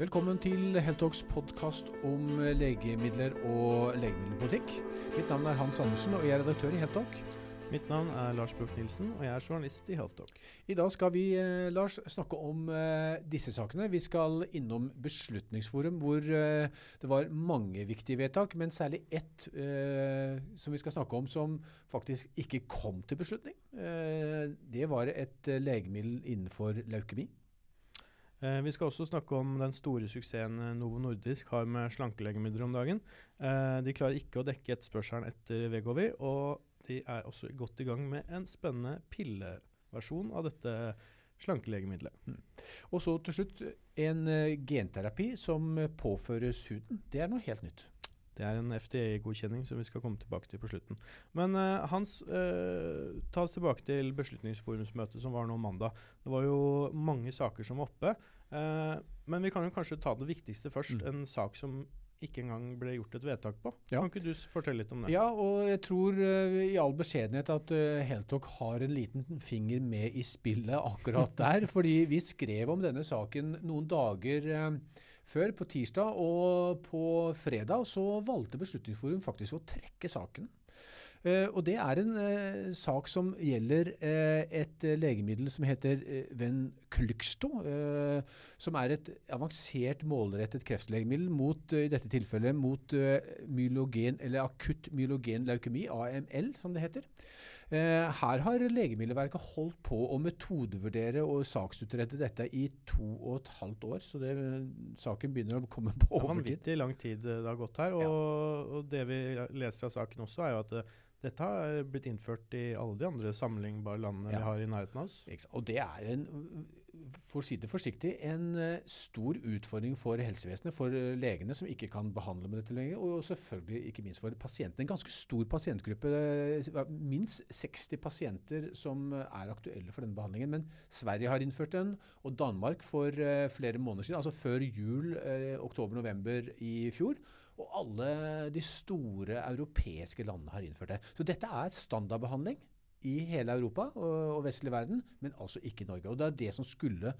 Velkommen til Heltalks podkast om legemidler og legemiddelpolitikk. Mitt navn er Hans Andersen, og jeg er redaktør i Heltalk. Mitt navn er Lars Bjørk Nilsen, og jeg er journalist i Heltalk. I dag skal vi eh, Lars, snakke om eh, disse sakene. Vi skal innom Beslutningsforum, hvor eh, det var mange viktige vedtak, men særlig ett eh, som vi skal snakke om som faktisk ikke kom til beslutning. Eh, det var et eh, legemiddel innenfor leukemi. Eh, vi skal også snakke om den store suksessen eh, Novo Nordisk har med slankelegemidler om dagen. Eh, de klarer ikke å dekke etterspørselen etter Vegovi, og de er også godt i gang med en spennende pilleversjon av dette slankelegemiddelet. Mm. Og så til slutt en uh, genterapi som påføres huden. Det er noe helt nytt. Det er en FDA-godkjenning som vi skal komme tilbake til på slutten. Men uh, Hans, uh, ta oss tilbake til Beslutningsforumsmøtet som var nå mandag. Det var jo mange saker som var oppe. Uh, men vi kan jo kanskje ta det viktigste først. Mm. En sak som ikke engang ble gjort et vedtak på. Ja. Kan ikke du fortelle litt om det? Ja, og jeg tror uh, i all beskjedenhet at uh, Heltok har en liten finger med i spillet akkurat der. fordi vi skrev om denne saken noen dager uh, før, på tirsdag, og på fredag så valgte Beslutningsforum faktisk å trekke saken. Uh, og Det er en uh, sak som gjelder uh, et legemiddel som heter Venclexto. som er et avansert målrettet kreftlegemiddel mot i dette tilfellet mot myelogen, eller akutt myelogen leukemi, AML som det heter. Her har Legemiddelverket holdt på å metodevurdere og saksutrede dette i to og et halvt år. Så det, saken begynner å komme på overtid. Er vanvittig lang tid det har gått her. Og, ja. og det vi leser av saken også, er jo at dette har blitt innført i alle de andre sammenlignbare landene ja. vi har i nærheten av oss. Og det er en, for å si det forsiktig, en uh, stor utfordring for helsevesenet, for uh, legene som ikke kan behandle med dette lenger, og selvfølgelig ikke minst for pasientene. En ganske stor pasientgruppe, uh, minst 60 pasienter som er aktuelle for denne behandlingen. Men Sverige har innført den, og Danmark for flere måneder siden, altså før jul, oktober-november i fjor. Og alle de store europeiske landene har innført det. Så dette er standardbehandling i hele Europa og, vestlig verden, men altså ikke i Norge. Og det er det som skulle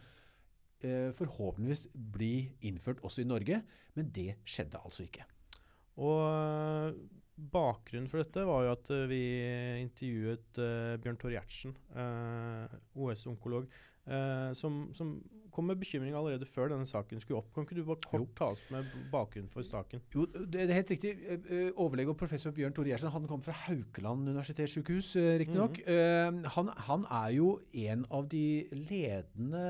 eh, forhåpentligvis bli innført også i Norge, men det skjedde altså ikke. Og eh, Bakgrunnen for dette var jo at eh, vi intervjuet Bjørn Tore Gjertsen, OS-onkolog, uh, som, som, kom med bekymring allerede før denne saken skulle opp. Kan ikke du bare kort jo. ta oss med bakgrunnen for saken? Jo, det, er helt riktig. Overlege og professor Bjørn Tore Gjersen, han kom fra Haukeland universitetssykehus, riktignok. Mm -hmm. han, han er jo en av de ledende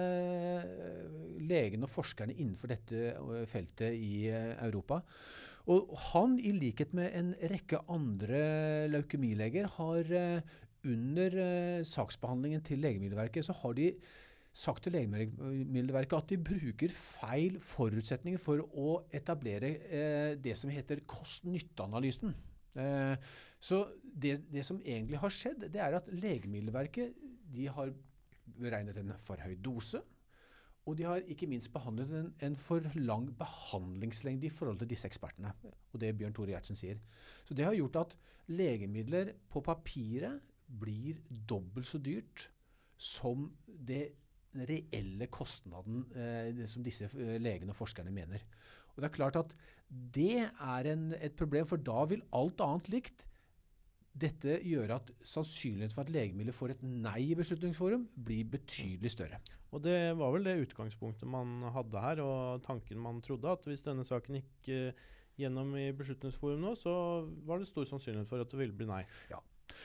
legene og forskerne innenfor dette feltet i Europa. Og han, i likhet med en rekke andre leukemileger, har uh, under eh, saksbehandlingen til Legemiddelverket så har de sagt til Legemiddelverket at de bruker feil forutsetninger for å etablere eh, det som heter kost-nytte-analysen. så det, det, som egentlig har skjedd, det er at Legemiddelverket de har beregnet en for høy dose. Og de har ikke minst behandlet en, en, for lang behandlingslengde i forhold til disse ekspertene. Og det Bjørn Tore Gjertsen sier. Så det har gjort at legemidler på papiret blir dobbelt så dyrt som det reelle kostnaden eh, som disse eh, legene og forskerne mener. Og det er klart at det er en, et problem, for da vil alt annet likt dette gjøre at sannsynligheten for at legemidler får et nei i Beslutningsforum, blir betydelig større. Og Det var vel det utgangspunktet man hadde her, og tanken man trodde. At hvis denne saken gikk uh, gjennom i Beslutningsforum nå, så var det stor sannsynlighet for at det ville bli nei. Ja,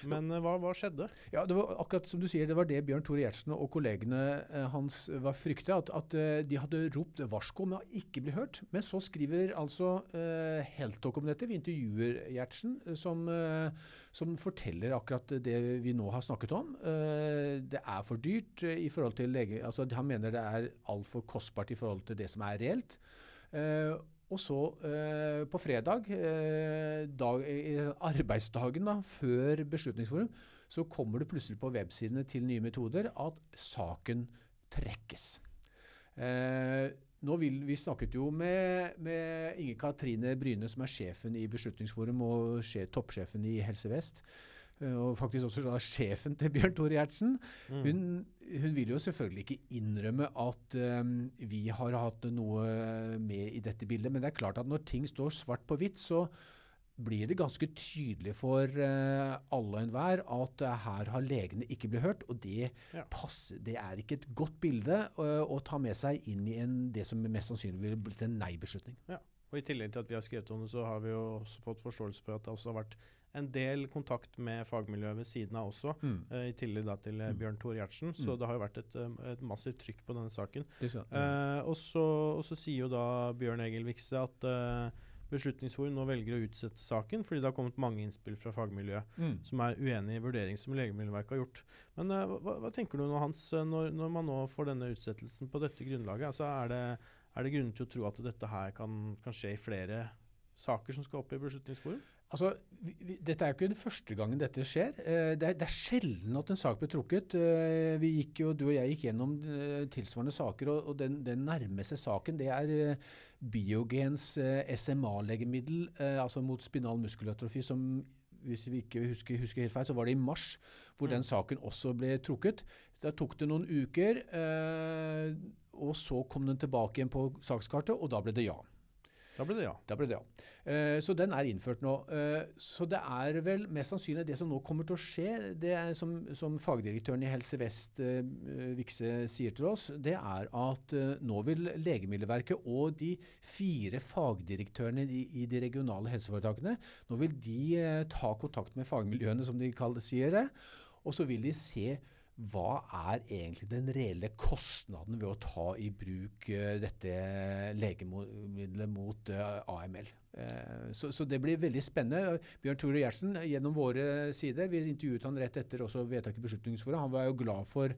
men uh, hva, hva, skjedde? Ja, det var akkurat som du sier, det var det Bjørn Tore Gjertsen og kollegene uh, hans var frykta. At, at de hadde ropt varsko om å ikke bli hørt. Men så skriver altså uh, Heltok om dette. Vi intervjuer Gjertsen, som, som, forteller akkurat det vi nå har snakket om. det er for dyrt i forhold til lege... Altså, han mener det er altfor kostbart i forhold til det som er reelt. Uh, og så eh, på fredag, eh, dag, arbeidsdagen da, før Beslutningsforum, så kommer det plutselig på websidene til Nye metoder at saken trekkes. Eh, nå vil, vi snakket jo med, med Inge Katrine Bryne, som er sjefen i Beslutningsforum og sjef, toppsjefen i Helse Vest. Eh, og faktisk også da sjefen til Bjørn Tore Gjertsen. Mm. Hun, hun, vil jo selvfølgelig ikke innrømme at um, vi har hatt noe med i dette bildet. Men det er klart at når ting står svart på hvitt, så blir det ganske tydelig for uh, alle og enhver at uh, her har legene ikke blitt hørt. Og det, Ja. passer, det er ikke et godt bilde uh, å ta med seg inn i en, det som mest sannsynlig ville blitt en nei-beslutning. Og I tillegg til at vi har skrevet om det, så har vi jo også fått forståelse for at det også har vært en del kontakt med fagmiljøet ved siden av også. eh, I tillegg da til eh, Mm. Bjørn Tore Gjertsen. Så Mm. det har jo vært et, eh, et massivt trykk på denne saken. Uh, og, så, og så sier jo da Bjørn Egil Vikse at uh, Beslutningsforum nå velger å utsette saken fordi det har kommet mange innspill fra fagmiljøet Mm. som er uenig i vurdering som Legemiddelverket har gjort. Men hva, hva tenker du nå, Hans, når, når man nå får denne utsettelsen på dette grunnlaget? Altså, er, det, er det grunn til å tro at dette her kan, kan skje i flere saker som skal opp i Beslutningsforum? Altså, vi, vi, Dette er jo ikke den første gangen dette skjer. Eh, det, er, det er sjelden at en sak blir trukket. Eh, vi gikk jo, Du og jeg gikk gjennom eh, tilsvarende saker, og, og den, den nærmeste saken det er eh, Biogens eh, SMA-legemiddel, eh, altså mot spinal muskelatrofi, som hvis vi ikke husker, husker helt feil, så var det i mars hvor Mm. den saken også ble trukket. Da tok det noen uker, og så kom den tilbake igjen på sakskartet, og da ble det ja. Da ble det ja. Ble det ja. Uh, så den er innført nå. Uh, så det er vel mest sannsynlig det som nå kommer til å skje, det er som, som fagdirektøren i Helse Vest, uh, Vikse, sier til oss, det er at nå vil Legemiddelverket og de fire fagdirektørene i, i de regionale helseforetakene, nå vil de ta kontakt med fagmiljøene, som de kaller, sier det, og så vil de se hva er egentlig den reelle kostnaden ved å ta i bruk eh, dette legemiddelet mot eh, AML? Eh, så, så det blir veldig spennende. Bjørn Tore Gjertsen, gjennom våre sider, vi intervjuet han rett etter også vedtaket i Beslutningsforum, han var jo glad for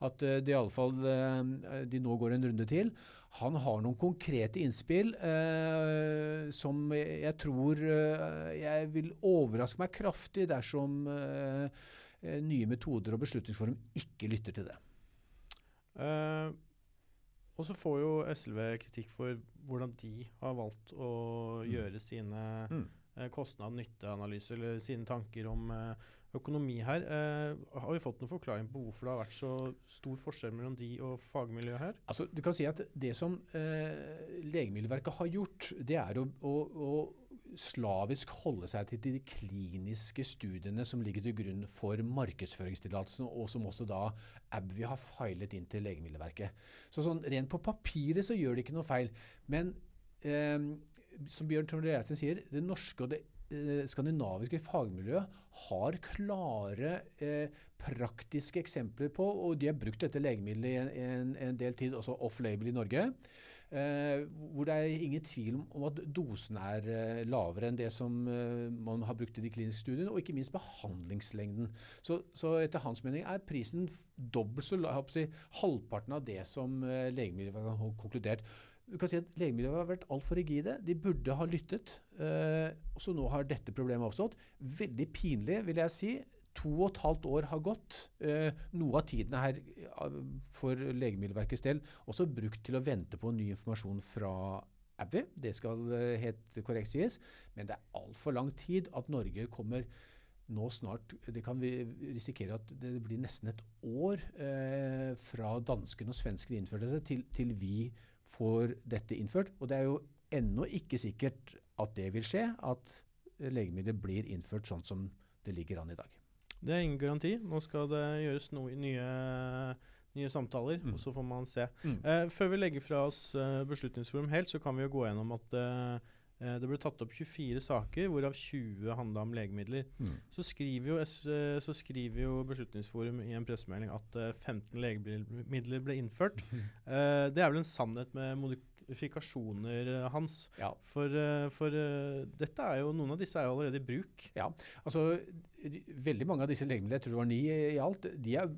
at det i alle fall de nå går en runde til. Han har noen konkrete innspill eh, som jeg tror jeg vil overraske meg kraftig dersom eh, nye metoder og Beslutningsforum ikke lytter til det. Eh, og så får jo SLV kritikk for hvordan de har valgt å gjøre sine Mm. eh, kostnad-nytte-analyser, eller sine tanker om eh, økonomi her. Eh, har vi fått noen forklaring på hvorfor det har vært så stor forskjell mellom de og fagmiljøet her? Altså, du kan si at Det som eh, Legemiddelverket har gjort, det er å, å, å slavisk holde seg til de kliniske studiene som ligger til grunn for markedsføringstillatelsen, og som også da AbbVie har filet inn til Legemiddelverket. Så sånn Rent på papiret så gjør det ikke noe feil. Men eh, som Bjørn Trond Reisen sier, det norske og det eh, skandinaviske fagmiljøet har klare eh, praktiske eksempler på, og de har brukt dette legemiddelet en, en, en del tid, også off-label i Norge, hvor det er ingen tvil om, at dosen er eh, lavere enn det som eh, man har brukt i de kliniske studiene, og ikke minst behandlingslengden. Så, så etter hans mening er prisen dobbelt så la- jeg håper å si, halvparten av det som eh, Legemiddelverket har konkludert. Du kan si at Legemidler har vært altfor rigide. De burde ha lyttet. Eh, så nå har dette problemet oppstått. Veldig pinlig, vil jeg si. To og et halvt år har gått. Eh, noe av tiden er her eh, for Legemiddelverkets del også brukt til å vente på ny informasjon fra Abbey. Det skal eh, helt korrekt sies. Men det er altfor lang tid at Norge kommer nå snart Det kan vi risikere at det blir nesten et år eh, fra danskene og svenskene innførte det, til, til vi får dette innført. Og det er jo ennå ikke sikkert at det vil skje, at legemidler blir innført sånn som det ligger an i dag. Det er ingen garanti. Nå skal det gjøres no nye, nye samtaler, Mm. og så får man se. Mm. Eh, før vi legger fra oss eh, Beslutningsforum helt, så kan vi jo gå gjennom at eh, eh, det ble tatt opp 24 saker, hvorav 20 handla om legemidler. Mm. Så skriver, jo, eh, så skriver jo Beslutningsforum i en pressemelding at eh, 15 legemidler ble innført. Det er vel en sannhet med modifikasjoner, eh, Hans. Ja. For, eh, for eh, dette er jo, noen av disse er jo allerede i bruk. Altså, veldig mange av disse legemidlene, jeg tror det var ni i alt, de er,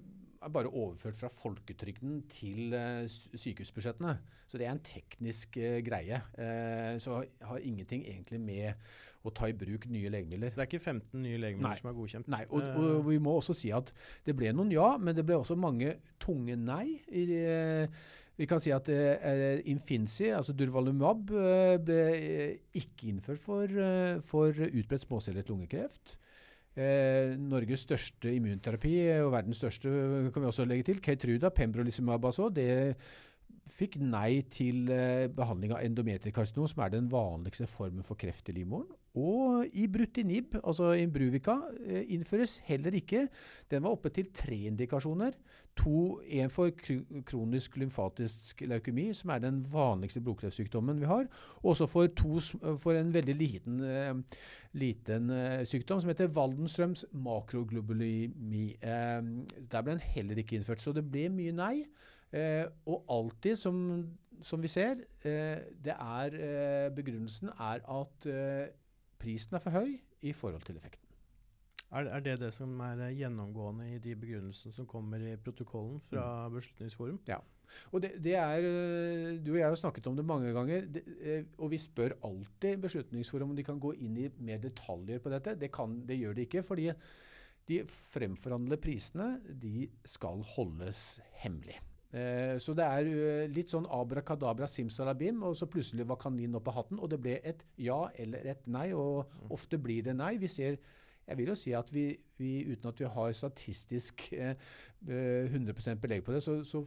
er bare overført fra folketrygden til eh, sykehusbudsjettene. Så det er en teknisk uh, greie. Uh, så har, ingenting egentlig med å ta i bruk nye legemidler. Det er ikke 15 nye legemidler Nei. som er godkjent. Nei, og, og vi må også si at det ble noen ja, men det ble også mange tunge nei. I, eh, vi kan si at eh, Infinci, altså Durvalumab, eh, ble eh, ikke innført for, eh, for utbredt småcellet lungekreft. Eh, Norges største immunterapi, og verdens største kan vi også legge til, Keytruda, pembrolizumab altså, det fikk nei til eh, behandling av endometrikarsinom, som er den vanligste formen for kreft i livmoren. Og i Brutinib, altså i Bruvika, innføres heller ikke. Den var oppe til tre indikasjoner. To, en for kronisk lymfatisk leukemi, som er den vanligste blodkreftsykdommen vi har. Og også for, to, for en veldig liten, eh, liten eh, sykdom som heter Waldenstrøms makroglobulemi. Eh, der ble den heller ikke innført. Så det ble mye nei. Eh, og alltid, som, som vi ser, eh, det er, eh, begrunnelsen er at eh, prisen er for høy i forhold til effekten. Er, er det det som er eh, gjennomgående i de begrunnelsene som kommer i protokollen fra Beslutningsforum? Ja. Og det, det er, øh, Du og jeg har snakket om det mange ganger, det, øh, og vi spør alltid Beslutningsforum om de kan gå inn i mer detaljer på dette. Det, kan, det gjør de ikke, fordi de fremforhandlede prisene de skal holdes hemmelig. Eh, så det er øh, litt sånn abrakadabra simsalabim, og så plutselig var kaninen opp av hatten, og det ble et ja eller et nei, og ofte blir det nei. Vi ser jeg vil jo si at vi, vi uten at vi har statistisk eh, eh, 100% belegg på det, så, så,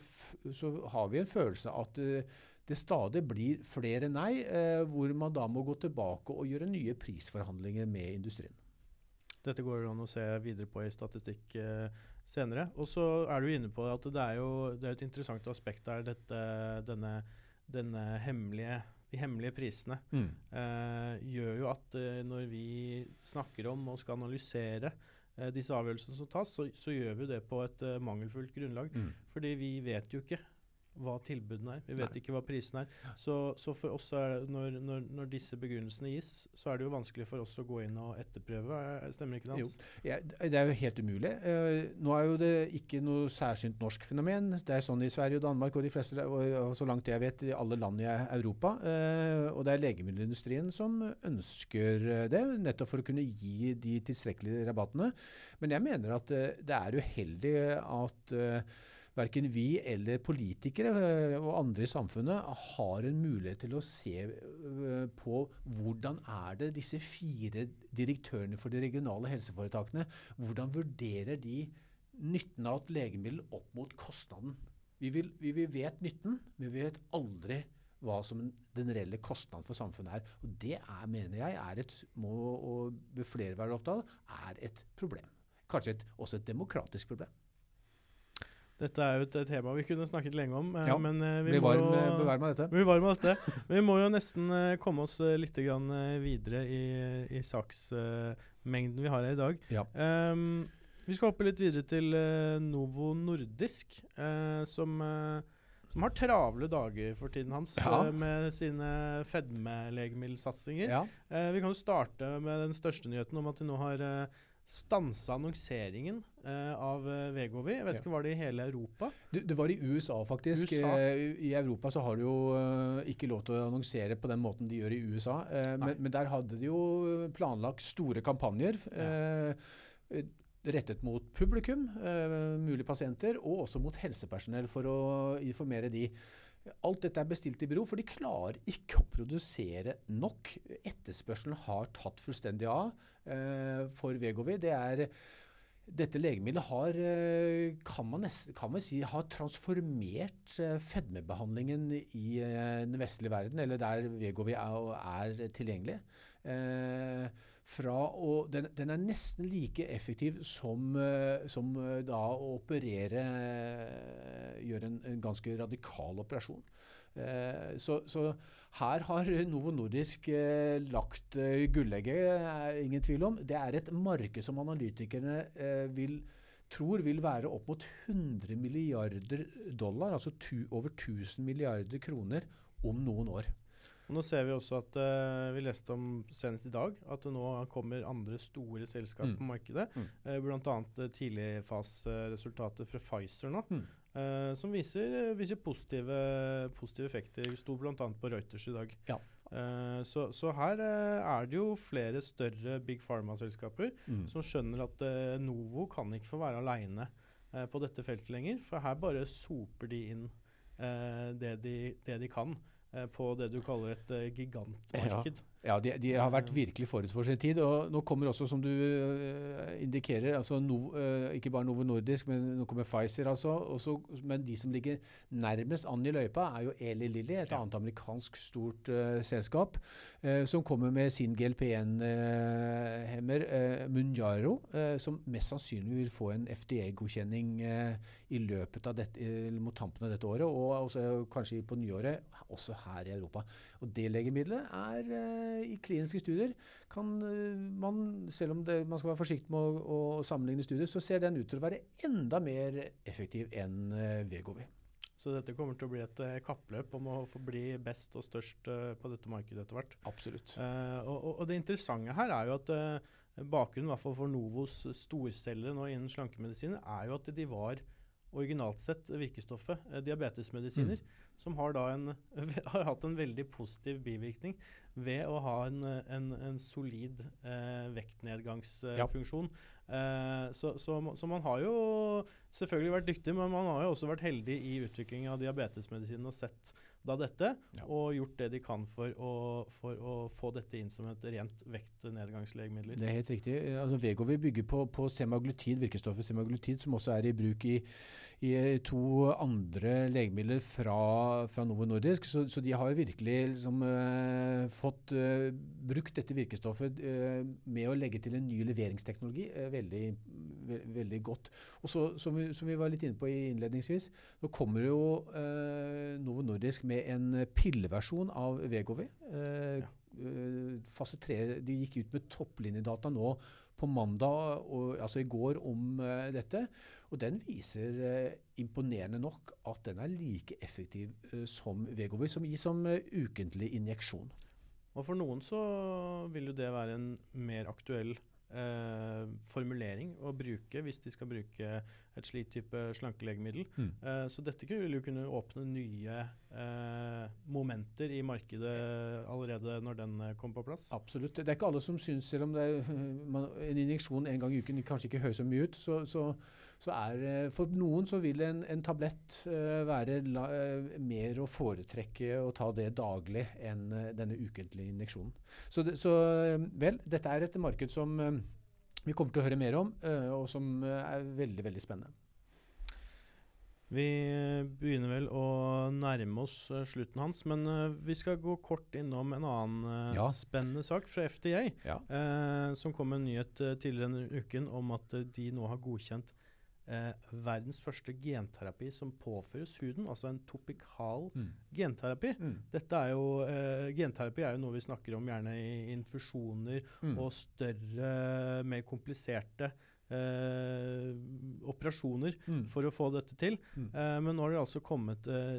så har vi en følelse at eh, det stadig blir flere nei, eh, hvor man da må gå tilbake og gjøre nye prisforhandlinger med industrien. Dette går det an å se videre på i statistikk eh, senere. Og så er du inne på at det er jo det er et interessant aspekt der, dette, denne, denne hemmelige, de hemmelige prisene. eh, gjør jo at eh, når vi snakker om og skal analysere eh, disse avgjørelsene som tas, så, så gjør vi det på et mangelfullt grunnlag. Mm. Fordi vi vet jo ikke hva tilbudene er. Vi vet Nei. ikke hva prisene er. Så, så for oss er det, når, når, når disse begrunnelsene gis, så er det jo vanskelig for oss å gå inn og etterprøve. Eh, Stemmer ikke det? Jo. Hans? Ja, det er jo helt umulig. Uh, nå er jo det ikke noe særsynt norsk fenomen. Det er sånn i Sverige og Danmark og de fleste, og, og så langt jeg vet, i alle land i Europa. Uh, og det er legemiddelindustrien som ønsker det, nettopp for å kunne gi de tilstrekkelige rabattene. Men jeg mener at uh, det er uheldig at verken vi eller politikere eh, og andre i samfunnet har en mulighet til å se eh, på hvordan er det disse fire direktørene for de regionale helseforetakene hvordan vurderer de nytten av et legemiddel opp mot kostnaden. Vi, vil, vi, vi vet nytten, men vi vet aldri hva som den reelle kostnaden for samfunnet er. Og det er, mener jeg, er et, må og flere være opptatt av, er et problem. Kanskje et, også et demokratisk problem. Dette er jo et, tema vi kunne snakket lenge om, eh, Ja, men eh, vi Bli må varm, jo eh, meg dette. Vi varm dette. Men vi må jo nesten komme oss litt grann, videre i, i saksmengden vi har her i dag. Ja. Um, vi skal hoppe litt videre til Novo Nordisk, uh, som, uh, som har travle dager for tiden hans Ja. uh, med sine fedmelegemiddelsatsinger. Vi kan jo starte med den største nyheten om at de nå har uh, stansa annonseringen eh, av Vegovi. Jeg vet Ja. ikke, var det i hele Europa? Det, det var i USA, faktisk. USA? Eh, I Europa så har du jo eh, ikke lov til å annonsere på den måten de gjør i USA. Eh, men, men der hadde de jo planlagt store kampanjer. eh, eh, rettet mot publikum, eh, mulige pasienter, og også mot helsepersonell for å informere de. Alt dette er bestilt i bero, for de klarer ikke å produsere nok. Etterspørselen har tatt fullstendig av eh, for Vegovi. Det er dette legemiddelet har, eh, kan man, nesten, kan man si, har transformert eh, fedmebehandlingen i den vestlige verden, eller der Vegovi er, er tilgjengelig. Eh, fra å, den, den er nesten like effektiv som, eh, som eh, da å operere eh, Gjøre en, en ganske radikal operasjon. Så, så her har Novo Nordisk lagt gullegget, ingen tvil om. Det er et marked som analytikerne vil, tror vil være opp mot 100 milliarder dollar, altså over 1000 milliarder kroner, om noen år. Og nå ser vi også at uh, vi leste om senest i dag at det nå kommer andre store selskap Mm. på markedet. Mm. Uh, Bl.a. tidligfaseresultater fra Pfizer nå, Mm. uh, som viser, viser positive, positive effekter. Sto bl.a. på Reuters i dag. Ja. Eh, så, så her eh, er det jo flere større big pharma-selskaper Mm. som skjønner at eh, Novo kan ikke få være aleine på dette feltet lenger. For her bare soper de inn eh, det, de, det de kan. Eh, på det du kaller et eh, gigantmarked. Ja, de, de, har vært virkelig forut for sin tid. Og nå kommer også, som du uh, indikerer, altså no, uh, ikke bare Novo Nordisk, men nå kommer Pfizer. altså. Også, men de som ligger nærmest an i løypa, er jo Eli Lilly, et ja. annet amerikansk stort uh, selskap, som kommer med sin GLP-1-hemmer, Munjaro, som mest sannsynlig vil få en FDA-godkjenning i løpet av dette, mot tampen av dette året, og også, kanskje på nyåret, også her i Europa. Og det legemiddelet er i kliniske studier kan eh, man, selv om det, man skal være forsiktig med å, å, sammenligne studier, så ser den ut til å være enda mer effektiv enn uh, Vegovi. Så dette kommer til å bli et kappløp om å få bli best og størst på dette markedet etter hvert. Absolutt. Uh, og, og, det interessante her er jo at bakgrunnen hvert fall for Novos storceller nå innen slankemedisiner er jo at de var originalt sett virkestoffet, diabetesmedisiner, mm. som har, en, har hatt en veldig positiv bivirkning ved å ha en, en, en solid eh, vektnedgangsfunksjon. Ja. Eh, så, så, så, man har jo selvfølgelig vært dyktig, men man har jo også vært heldig i utviklingen av diabetesmedisinen og sett da dette, ja. og gjort det de kan for å, for å, få dette inn som et rent vektnedgangslegemiddel. Det er helt riktig. Altså, Vegovi bygger på, på semaglutid, virkestoffet semaglutid, som også er i bruk i i to andre legemidler fra, fra Novo Nordisk. Så, så, de har jo virkelig liksom, uh, fått uh, brukt dette virkestoffet med å legge til en ny leveringsteknologi veldig, ve veldig, godt. Og så, som vi, som vi, var litt inne på innledningsvis, nå kommer jo Novo Nordisk med en pilleversjon av Vegovi. Ja. Fase 3 De gikk ut med topplinjedata nå på mandag, og, altså i går, om dette. Og den viser eh, imponerende nok at den er like effektiv eh, som Vegovi, som gis som eh, ukentlig injeksjon. Og For noen så vil jo det være en mer aktuell eh, formulering å bruke hvis de skal bruke et slikt type slankelegemiddel. Mm. Eh, så dette vil jo kunne åpne nye eh, momenter i markedet allerede når den kommer på plass. Absolutt. Det er ikke alle som syns, selv om er, man, en injeksjon en gang i uken kanskje ikke høres så mye ut, så så er eh, For noen så vil en, en tablett uh, være la, uh, mer å foretrekke å ta det daglig enn denne ukentlige injeksjonen. Så, det, så vel, dette er et marked som vi kommer til å høre mer om, og som er veldig, veldig spennende. Vi begynner vel å nærme oss slutten hans, men vi skal gå kort innom en annen ja. spennende sak fra FDA, ja. som kom med en nyhet tidligere denne uken om at de nå har godkjent eh, verdens første genterapi som påføres huden, altså en topikal mm. genterapi. Mm. Dette er jo, eh, genterapi er jo noe vi snakker om gjerne i infusjoner mm. og større, mer kompliserte eh, operasjoner mm. for å få dette til. Mm. Eh, men nå har det altså kommet eh,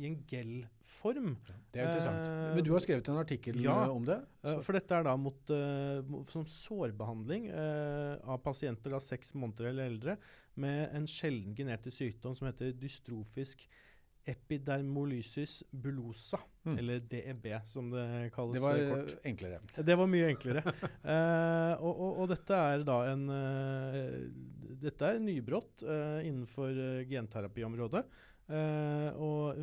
i en gel-form. Det er interessant. Eh, men du har skrevet en artikkel ja, eh, om det? Så. for dette er da mot, som sårbehandling av pasienter av seks måneder eller eldre med en sjelden genetisk sykdom som heter dystrofisk epidermolysis bullosa, mm. eller DEB som det kalles Det var kort. enklere. Det var mye enklere. uh, og, og, og, dette er da en uh, Dette er nybrott uh, innenfor genterapiområdet. og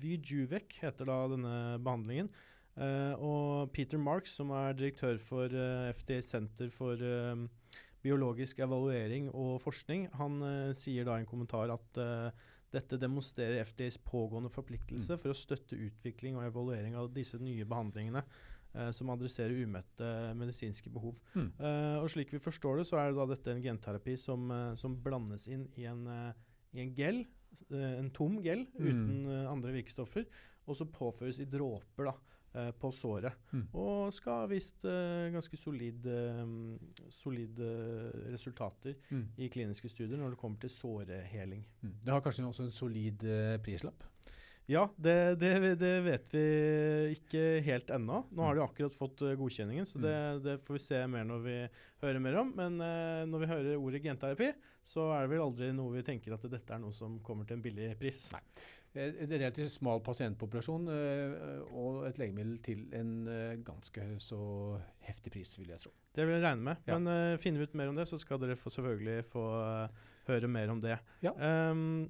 Vijuvek heter da denne behandlingen. og Peter Marks, som er direktør for FDA-senter for biologisk evaluering og forskning, han sier da i en kommentar at dette demonstrerer FDAs pågående forpliktelse mm. for å støtte utvikling og evaluering av disse nye behandlingene eh, som adresserer umøtte medisinske behov. Mm. og slik vi forstår det, så er det dette en genterapi som, som blandes inn i en, i en gel, en tom gel mm. uten andre virkestoffer, og så påføres i dråper. da eh, på såret. Mm. Og skal ha vist eh, ganske solide, eh, solide resultater mm. i kliniske studier når det kommer til såreheling. Mm. Det har kanskje også en solid eh, prislapp? Ja, det, det, det, vet vi ikke helt ennå. Nå har de akkurat fått godkjenningen, så det, mm. det, får vi se mer når vi hører mer om. Men når vi hører ordet genterapi, så er det vel aldri noe vi tenker at dette er noe som kommer til en billig pris. Nei. Eh, en relativt smal pasientpopulasjon uh, og et legemiddel til en uh, ganske så heftig pris, vil jeg tro. Det vil jeg regne med. Ja. Men uh, finner vi ut mer om det, så skal dere få selvfølgelig få høre mer om det. Ja. Um,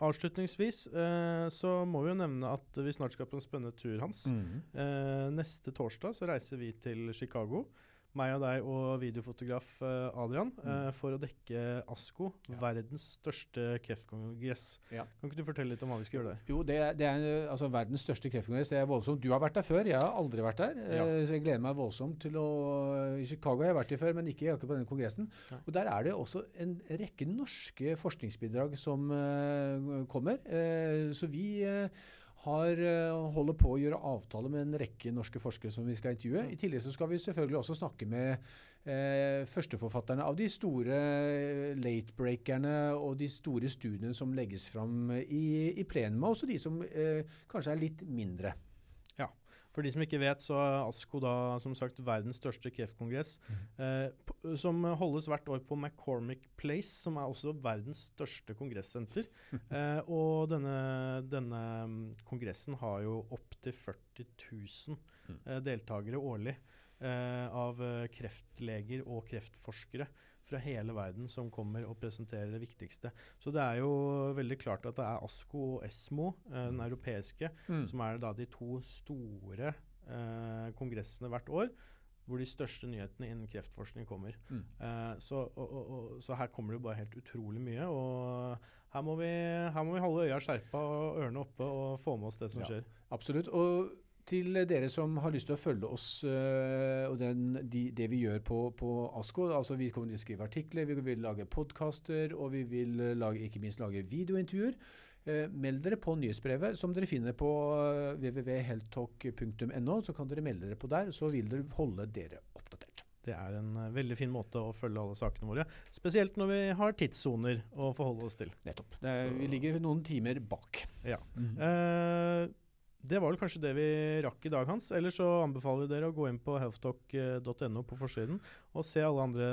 avslutningsvis eh, så må vi jo nevne at vi snart skal på en spennende tur, Hans. Mm. Eh, neste torsdag så reiser vi til Chicago. Meg og deg og videofotograf eh, Adrian eh, for å dekke ASKO, Ja. verdens største kreftkongress. Ja. Kan ikke du fortelle litt om hva vi skal gjøre der? Jo, det, det er eh, altså, verdens største kreftkongress. Det er voldsomt. Du har vært der før, jeg har aldri vært der. Ja. Så jeg gleder meg voldsomt til å I Chicago har jeg vært i før, men ikke akkurat på denne kongressen. Og Der er det også en rekke norske forskningsbidrag som uh, kommer. Uh, så vi eh, har, eh, holder på å gjøre avtale med en rekke norske forskere som vi skal intervjue. I tillegg så skal vi selvfølgelig også snakke med eh, førsteforfatterne av de store eh, late-breakerne og de store studiene som legges fram i, i plenum, og også de som eh, kanskje er litt mindre. For de som ikke vet, så er ASKO da som sagt verdens største kreftkongress, eh, som holdes hvert år på McCormick Place, som er også verdens største kongressenter. Eh, og denne, denne mm, kongressen har jo opptil 40 000 Mm. eh, deltakere årlig av eh, kreftleger og kreftforskere fra hele verden som kommer og presenterer det viktigste. Så det er jo veldig klart at det er ASKO og ESMO, eh, den europeiske, som er da de to store eh, kongressene hvert år, hvor de største nyhetene innen kreftforskning kommer. Mm. Eh, så, og, og, så her kommer det jo bare helt utrolig mye. Og her må vi, her må vi holde øya skjerpa og ørene oppe og få med oss det som Ja. skjer. Absolutt. Og til dere som har lyst til å følge oss øh, og den, de, det vi gjør på, på ASKO altså Vi kommer til å skrive artikler, vi vil lage podkaster, og vi vil øh, lage, ikke minst lage videointervjuer. Eh, meld dere på nyhetsbrevet som dere finner på øh, www.helttalk.no. Så kan dere melde dere på der, så vil dere holde dere oppdatert. Det er en eh, veldig fin måte å følge alle sakene våre Spesielt når vi har tidssoner å forholde oss til. Nettopp. Det er, vi ligger noen timer bak. Ja. Mhm. Eh, det var vel kanskje det vi rakk i dag, Hans. Ellers så anbefaler vi dere å gå inn på healthtalk.no på forsiden og se alle andre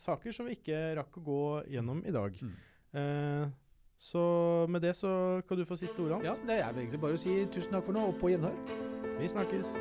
saker som vi ikke rakk å gå gjennom i dag. Mm. Eh, så med det så kan du få siste ordet, Ja, det er vel egentlig bare å si tusen takk for nå, og på gjenhør. Vi snakkes.